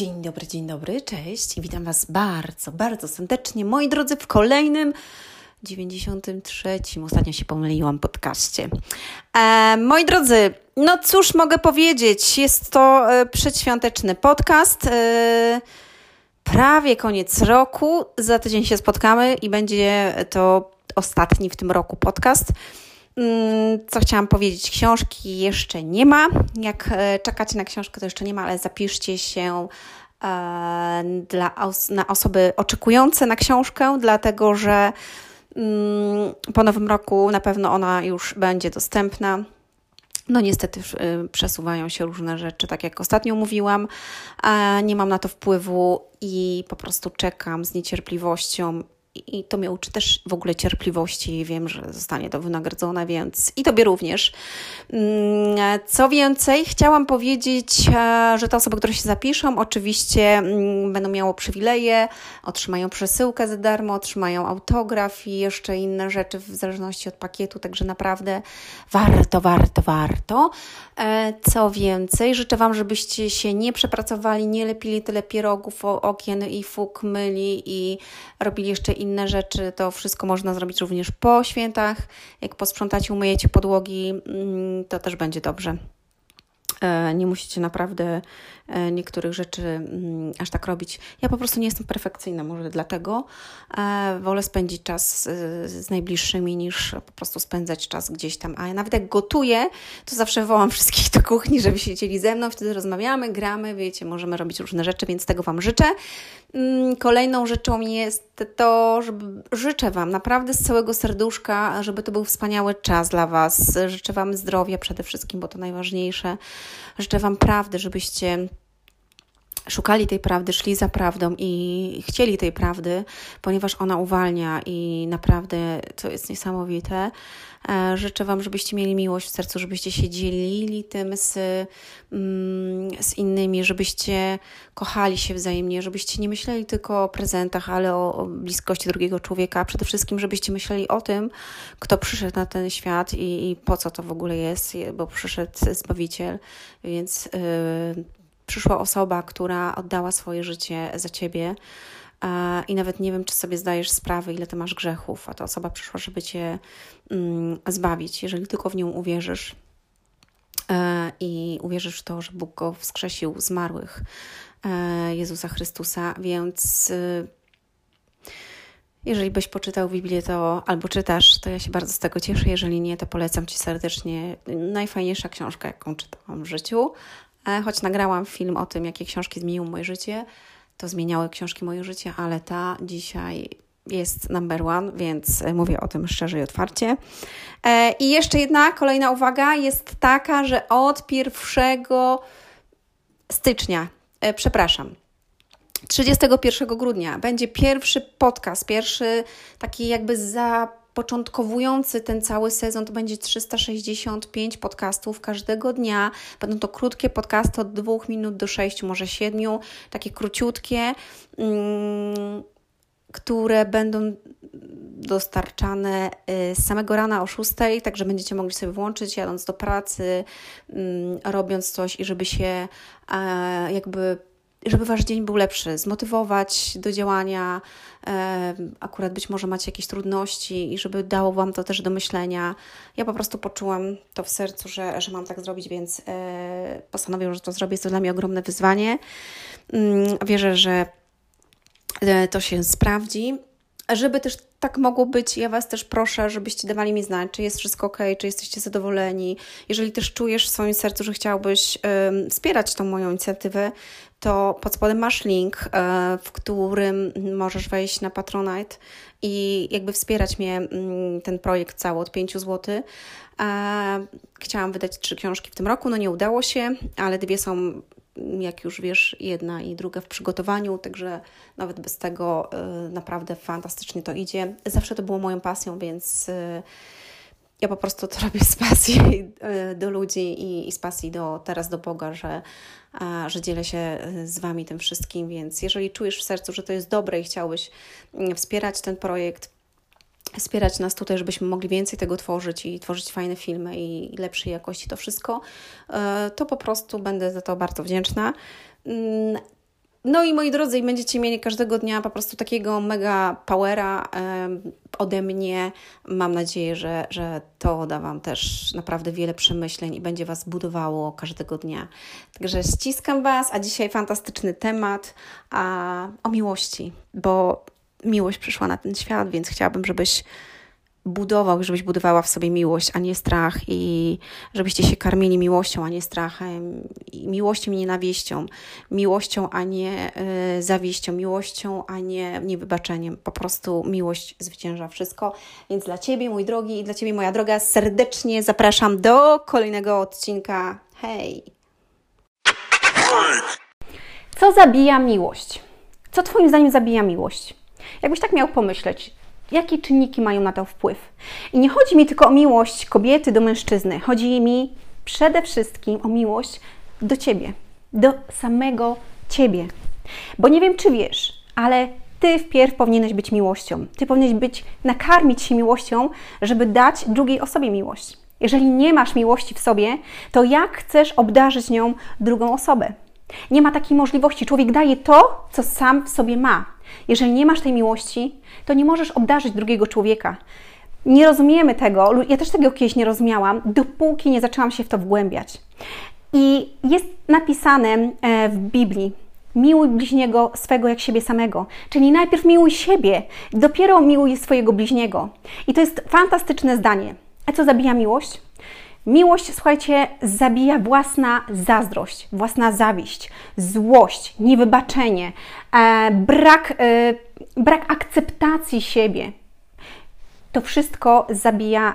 Dzień dobry, dzień dobry, cześć i witam Was bardzo, bardzo serdecznie, moi drodzy, w kolejnym 93. Ostatnio się pomyliłam podcaście. E, moi drodzy, no cóż mogę powiedzieć, jest to e, przedświąteczny podcast. E, prawie koniec roku, za tydzień się spotkamy i będzie to ostatni w tym roku podcast. Mm, co chciałam powiedzieć? Książki jeszcze nie ma. Jak e, czekacie na książkę, to jeszcze nie ma, ale zapiszcie się e, dla na osoby oczekujące na książkę, dlatego że mm, po nowym roku na pewno ona już będzie dostępna. No niestety e, przesuwają się różne rzeczy, tak jak ostatnio mówiłam. Nie mam na to wpływu i po prostu czekam z niecierpliwością i to mnie uczy też w ogóle cierpliwości. Wiem, że zostanie to wynagrodzone, więc i Tobie również. Mm, co więcej, chciałam powiedzieć, e, że te osoby, które się zapiszą, oczywiście mm, będą miało przywileje, otrzymają przesyłkę za darmo, otrzymają autograf i jeszcze inne rzeczy w zależności od pakietu, także naprawdę warto, warto, warto. E, co więcej, życzę Wam, żebyście się nie przepracowali, nie lepili tyle pierogów, okien i fuk myli i robili jeszcze inne rzeczy. To wszystko można zrobić również po świętach. Jak posprzątacie, umyjecie podłogi, mm, to też będzie dobrze. E, nie musicie naprawdę e, niektórych rzeczy mm, aż tak robić. Ja po prostu nie jestem perfekcyjna, może dlatego e, wolę spędzić czas z najbliższymi niż po prostu spędzać czas gdzieś tam. A ja nawet jak gotuję, to zawsze wołam wszystkich do kuchni, żeby siedzieli ze mną, wtedy rozmawiamy, gramy, wiecie, możemy robić różne rzeczy, więc tego Wam życzę. Mm, kolejną rzeczą jest to, żeby życzę Wam naprawdę z całego serduszka, żeby to był wspaniały czas dla Was. Życzę Wam zdrowia przede wszystkim, bo to najważniejsze. Życzę Wam prawdy, żebyście szukali tej prawdy, szli za prawdą i chcieli tej prawdy, ponieważ ona uwalnia i naprawdę to jest niesamowite. E, życzę Wam, żebyście mieli miłość w sercu, żebyście się dzielili tym z, mm, z innymi, żebyście kochali się wzajemnie, żebyście nie myśleli tylko o prezentach, ale o, o bliskości drugiego człowieka, przede wszystkim, żebyście myśleli o tym, kto przyszedł na ten świat i, i po co to w ogóle jest, bo przyszedł Zbawiciel, więc yy, przyszła osoba, która oddała swoje życie za ciebie i nawet nie wiem, czy sobie zdajesz sprawę, ile ty masz grzechów, a ta osoba przyszła, żeby cię mm, zbawić, jeżeli tylko w nią uwierzysz e, i uwierzysz w to, że Bóg go wskrzesił zmarłych, e, Jezusa Chrystusa, więc y, jeżeli byś poczytał Biblię, to albo czytasz, to ja się bardzo z tego cieszę. Jeżeli nie, to polecam Ci serdecznie. Najfajniejsza książka, jaką czytałam w życiu. E, choć nagrałam film o tym, jakie książki zmieniły moje życie, to zmieniały książki moje życie, ale ta dzisiaj jest number one, więc mówię o tym szczerze i otwarcie. E, I jeszcze jedna kolejna uwaga jest taka, że od 1 stycznia, e, przepraszam, 31 grudnia będzie pierwszy podcast, pierwszy taki jakby za początkowujący ten cały sezon to będzie 365 podcastów każdego dnia. Będą to krótkie podcasty od 2 minut do 6, może 7, takie króciutkie, mm, które będą dostarczane y, z samego rana o 6, także będziecie mogli sobie włączyć jadąc do pracy, mm, robiąc coś i żeby się jakby żeby wasz dzień był lepszy, zmotywować do działania. E, akurat być może macie jakieś trudności i żeby dało wam to też do myślenia. Ja po prostu poczułam to w sercu, że, że mam tak zrobić, więc e, postanowiłam, że to zrobię. Jest to dla mnie ogromne wyzwanie. Mm, wierzę, że e, to się sprawdzi. Żeby też tak mogło być, ja Was też proszę, żebyście dawali mi znać, czy jest wszystko ok, czy jesteście zadowoleni. Jeżeli też czujesz w swoim sercu, że chciałbyś um, wspierać tą moją inicjatywę, to pod spodem masz link, um, w którym możesz wejść na Patronite i jakby wspierać mnie um, ten projekt cały od 5 zł. Chciałam wydać trzy książki w tym roku, no nie udało się, ale dwie są jak już wiesz, jedna i druga w przygotowaniu, także nawet bez tego y, naprawdę fantastycznie to idzie. Zawsze to było moją pasją, więc y, ja po prostu to robię z pasji y, do ludzi i, i z pasji do, teraz do Boga, że, że dzielę się z Wami tym wszystkim, więc jeżeli czujesz w sercu, że to jest dobre i chciałbyś mm, wspierać ten projekt, wspierać nas tutaj, żebyśmy mogli więcej tego tworzyć i tworzyć fajne filmy i lepszej jakości to wszystko, e, to po prostu będę za to bardzo wdzięczna. Mm, no i moi drodzy, będziecie mieli każdego dnia po prostu takiego mega powera ode mnie. Mam nadzieję, że, że to da Wam też naprawdę wiele przemyśleń i będzie Was budowało każdego dnia. Także ściskam Was, a dzisiaj fantastyczny temat a, o miłości, bo miłość przyszła na ten świat, więc chciałabym, żebyś budował, żebyś budowała w sobie miłość, a nie strach i żebyście się karmili miłością, a nie strachem, i miłością i nienawiścią, miłością, a nie y, zawiścią, miłością, a nie niewybaczeniem. Po prostu miłość zwycięża wszystko. Więc dla Ciebie, mój drogi, i dla Ciebie, moja droga, serdecznie zapraszam do kolejnego odcinka. Hej! Co zabija miłość? Co Twoim zdaniem zabija miłość? Jakbyś tak miał pomyśleć, jakie czynniki mają na to wpływ. I nie chodzi mi tylko o miłość kobiety do mężczyzny, chodzi mi przede wszystkim o miłość do ciebie, do samego ciebie. Bo nie wiem, czy wiesz, ale ty wpierw powinieneś być miłością. Ty powinieneś być, nakarmić się miłością, żeby dać drugiej osobie miłość. Jeżeli nie masz miłości w sobie, to jak chcesz obdarzyć nią drugą osobę? Nie ma takiej możliwości. Człowiek daje to, co sam w sobie ma. Jeżeli nie masz tej miłości, to nie możesz obdarzyć drugiego człowieka. Nie rozumiemy tego, ja też tego kiedyś nie rozumiałam, dopóki nie zaczęłam się w to wgłębiać. I jest napisane e, w Biblii, miłuj bliźniego swego jak siebie samego. Czyli najpierw miłuj siebie, dopiero miłuj swojego bliźniego. I to jest fantastyczne zdanie. A co zabija miłość? Miłość, słuchajcie, zabija własna zazdrość, własna zawiść, złość, niewybaczenie, e, brak, e, brak akceptacji siebie. To wszystko zabija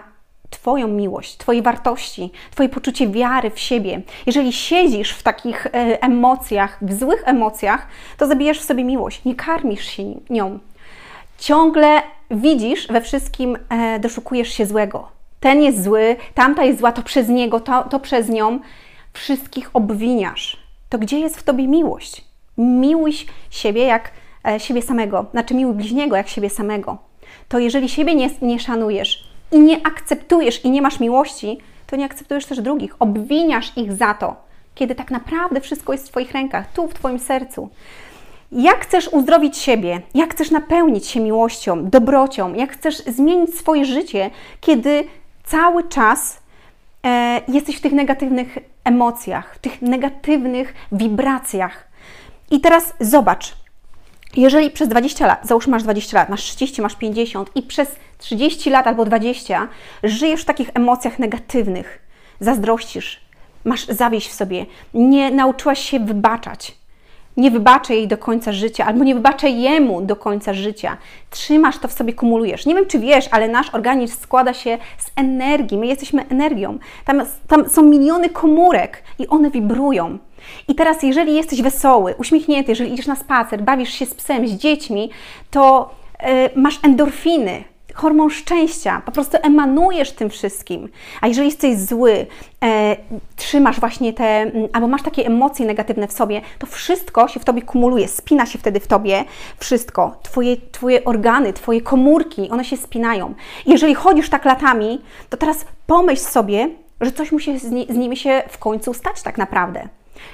Twoją miłość, Twoje wartości, Twoje poczucie wiary w siebie. Jeżeli siedzisz w takich e, emocjach, w złych emocjach, to zabijasz w sobie miłość, nie karmisz się nią. Ciągle widzisz we wszystkim, e, doszukujesz się złego ten jest zły, tamta jest zła, to przez niego, to, to przez nią, wszystkich obwiniasz. To gdzie jest w tobie miłość? Miłuj siebie jak e, siebie samego, znaczy miłuj bliźniego jak siebie samego. To jeżeli siebie nie, nie szanujesz i nie akceptujesz i nie masz miłości, to nie akceptujesz też drugich. Obwiniasz ich za to, kiedy tak naprawdę wszystko jest w Twoich rękach, tu w Twoim sercu. Jak chcesz uzdrowić siebie, jak chcesz napełnić się miłością, dobrocią, jak chcesz zmienić swoje życie, kiedy cały czas e, jesteś w tych negatywnych emocjach, w tych negatywnych wibracjach. I teraz zobacz, jeżeli przez 20 lat, załóżmy masz 20 lat, masz 30, masz 50 i przez 30 lat albo 20 żyjesz w takich emocjach negatywnych, zazdrościsz, masz zawieść w sobie, nie nauczyłaś się wybaczać, nie wybaczę jej do końca życia, albo nie wybaczę jemu do końca życia. Trzymasz to w sobie, kumulujesz. Nie wiem, czy wiesz, ale nasz organizm składa się z energii. My jesteśmy energią. Tam, tam są miliony komórek i one wibrują. I teraz, jeżeli jesteś wesoły, uśmiechnięty, jeżeli idziesz na spacer, bawisz się z psem, z dziećmi, to yy, masz endorfiny, hormon szczęścia, po prostu emanujesz tym wszystkim. A jeżeli jesteś zły, e, trzymasz właśnie te, albo masz takie emocje negatywne w sobie, to wszystko się w tobie kumuluje, spina się wtedy w tobie wszystko. Twoje, twoje organy, twoje komórki, one się spinają. jeżeli chodzisz tak latami, to teraz pomyśl sobie, że coś musi z, ni z nimi się w końcu stać tak naprawdę.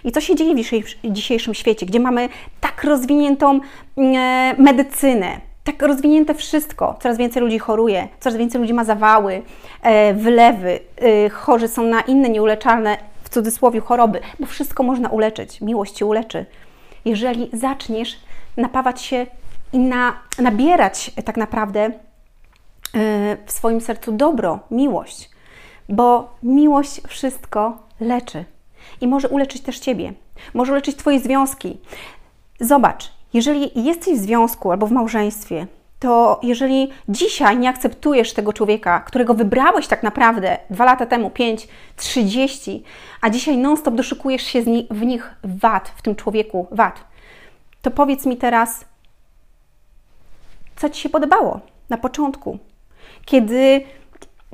I co się dzieje w dzisiejszym świecie, gdzie mamy tak rozwiniętą e, medycynę, tak rozwinięte wszystko. Coraz więcej ludzi choruje, coraz więcej ludzi ma zawały, e, wylewy, e, chorzy są na inne nieuleczalne, w cudzysłowie, choroby, bo wszystko można uleczyć. Miłość Cię uleczy. Jeżeli zaczniesz napawać się i na, nabierać tak naprawdę e, w swoim sercu dobro, miłość, bo miłość wszystko leczy i może uleczyć też Ciebie, może uleczyć Twoje związki. Zobacz, jeżeli jesteś w związku albo w małżeństwie, to jeżeli dzisiaj nie akceptujesz tego człowieka, którego wybrałeś tak naprawdę dwa lata temu, 5, 30, a dzisiaj non-stop doszukujesz się w nich wad, w tym człowieku wad, to powiedz mi teraz, co Ci się podobało na początku, kiedy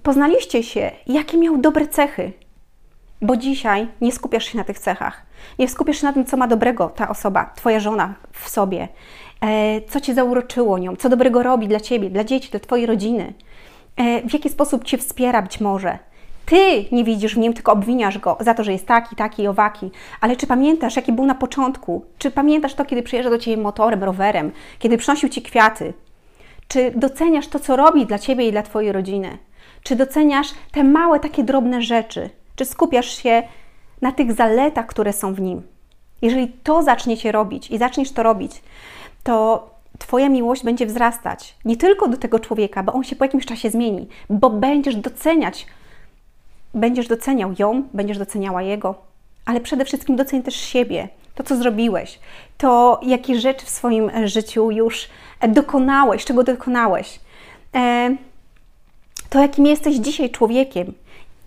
poznaliście się, jakie miał dobre cechy, bo dzisiaj nie skupiasz się na tych cechach. Nie skupiasz się na tym, co ma dobrego ta osoba, Twoja żona w sobie, e, co Cię zauroczyło nią, co dobrego robi dla Ciebie, dla dzieci, dla Twojej rodziny, e, w jaki sposób Cię wspiera być może. Ty nie widzisz w nim, tylko obwiniasz go za to, że jest taki, taki i owaki. Ale czy pamiętasz, jaki był na początku? Czy pamiętasz to, kiedy przyjeżdża do Ciebie motorem, rowerem, kiedy przynosił Ci kwiaty? Czy doceniasz to, co robi dla Ciebie i dla Twojej rodziny? Czy doceniasz te małe, takie drobne rzeczy? Czy skupiasz się na tych zaletach, które są w nim? Jeżeli to zaczniecie robić i zaczniesz to robić, to Twoja miłość będzie wzrastać. Nie tylko do tego człowieka, bo on się po jakimś czasie zmieni, bo będziesz doceniać, będziesz doceniał ją, będziesz doceniała jego, ale przede wszystkim doceń też siebie, to co zrobiłeś, to jakie rzeczy w swoim życiu już dokonałeś, czego dokonałeś, e, to jakim jesteś dzisiaj człowiekiem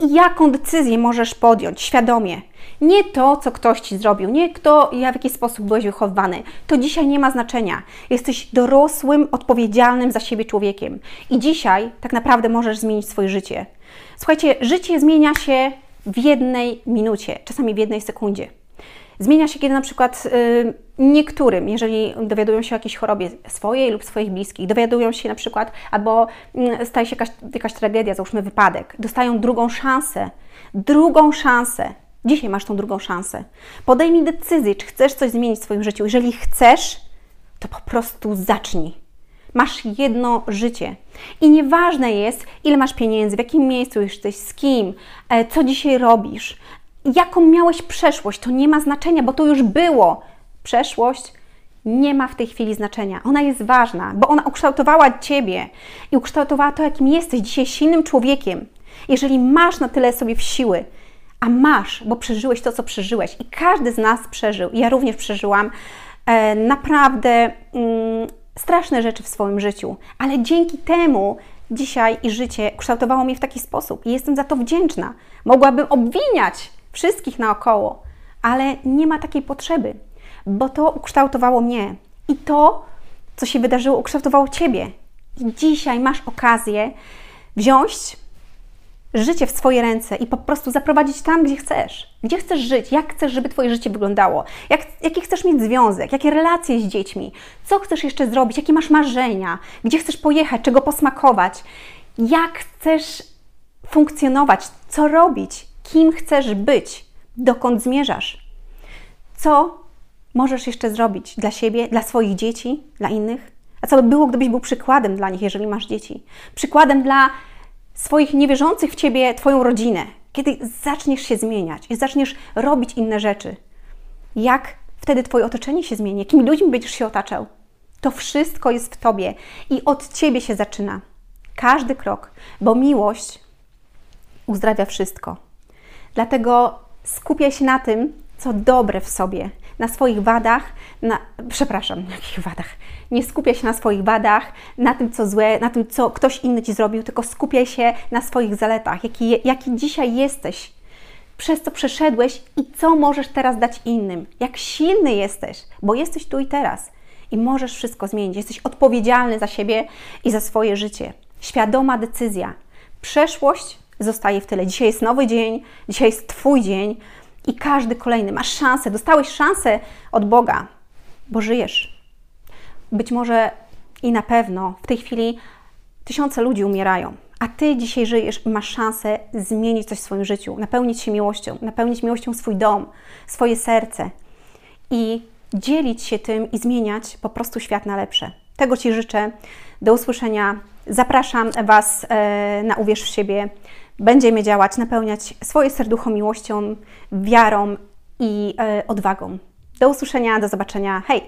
jaką decyzję możesz podjąć świadomie. Nie to, co ktoś ci zrobił, nie ja w jaki sposób byłeś wychowany. To dzisiaj nie ma znaczenia. Jesteś dorosłym, odpowiedzialnym za siebie człowiekiem. I dzisiaj tak naprawdę możesz zmienić swoje życie. Słuchajcie, życie zmienia się w jednej minucie, czasami w jednej sekundzie. Zmienia się, kiedy na przykład y, niektórym, jeżeli dowiadują się o jakiejś chorobie swojej lub swoich bliskich, dowiadują się na przykład, albo y, staje się jakaś, jakaś tragedia, załóżmy wypadek, dostają drugą szansę, drugą szansę. Dzisiaj masz tą drugą szansę. Podejmij decyzję, czy chcesz coś zmienić w swoim życiu. Jeżeli chcesz, to po prostu zacznij. Masz jedno życie. I nieważne jest, ile masz pieniędzy, w jakim miejscu jesteś, z kim, e, co dzisiaj robisz, jaką miałeś przeszłość, to nie ma znaczenia, bo to już było. Przeszłość nie ma w tej chwili znaczenia. Ona jest ważna, bo ona ukształtowała Ciebie i ukształtowała to, jakim jesteś dzisiaj silnym człowiekiem. Jeżeli masz na tyle sobie w siły, a masz, bo przeżyłeś to, co przeżyłeś i każdy z nas przeżył, ja również przeżyłam e, naprawdę mm, straszne rzeczy w swoim życiu, ale dzięki temu dzisiaj i życie kształtowało mnie w taki sposób i jestem za to wdzięczna. Mogłabym obwiniać wszystkich naokoło, ale nie ma takiej potrzeby, bo to ukształtowało mnie i to, co się wydarzyło, ukształtowało Ciebie. I dzisiaj masz okazję wziąć życie w swoje ręce i po prostu zaprowadzić tam, gdzie chcesz. Gdzie chcesz żyć, jak chcesz, żeby Twoje życie wyglądało, jak, jaki chcesz mieć związek, jakie relacje z dziećmi, co chcesz jeszcze zrobić, jakie masz marzenia, gdzie chcesz pojechać, czego posmakować, jak chcesz funkcjonować, co robić, kim chcesz być, dokąd zmierzasz, co możesz jeszcze zrobić dla siebie, dla swoich dzieci, dla innych. A co by było, gdybyś był przykładem dla nich, jeżeli masz dzieci? Przykładem dla swoich niewierzących w ciebie, twoją rodzinę, kiedy zaczniesz się zmieniać i zaczniesz robić inne rzeczy. Jak wtedy twoje otoczenie się zmieni? Jakimi ludźmi będziesz się otaczał? To wszystko jest w tobie i od ciebie się zaczyna. Każdy krok, bo miłość uzdrawia wszystko. Dlatego skupiaj się na tym, co dobre w sobie, na swoich wadach, na, przepraszam, na jakich wadach? Nie skupiaj się na swoich wadach, na tym, co złe, na tym, co ktoś inny ci zrobił, tylko skupiaj się na swoich zaletach, jaki, jaki dzisiaj jesteś, przez co przeszedłeś i co możesz teraz dać innym. Jak silny jesteś, bo jesteś tu i teraz i możesz wszystko zmienić. Jesteś odpowiedzialny za siebie i za swoje życie. Świadoma decyzja. Przeszłość zostaje w tyle. Dzisiaj jest nowy dzień, dzisiaj jest Twój dzień i każdy kolejny. Masz szansę, dostałeś szansę od Boga, bo żyjesz. Być może i na pewno w tej chwili tysiące ludzi umierają, a Ty dzisiaj żyjesz i masz szansę zmienić coś w swoim życiu, napełnić się miłością, napełnić miłością swój dom, swoje serce i dzielić się tym i zmieniać po prostu świat na lepsze. Tego Ci życzę. Do usłyszenia. Zapraszam Was e, na Uwierz w siebie będziemy działać, napełniać swoje serducho miłością, wiarą i e, odwagą. Do usłyszenia, do zobaczenia. Hej!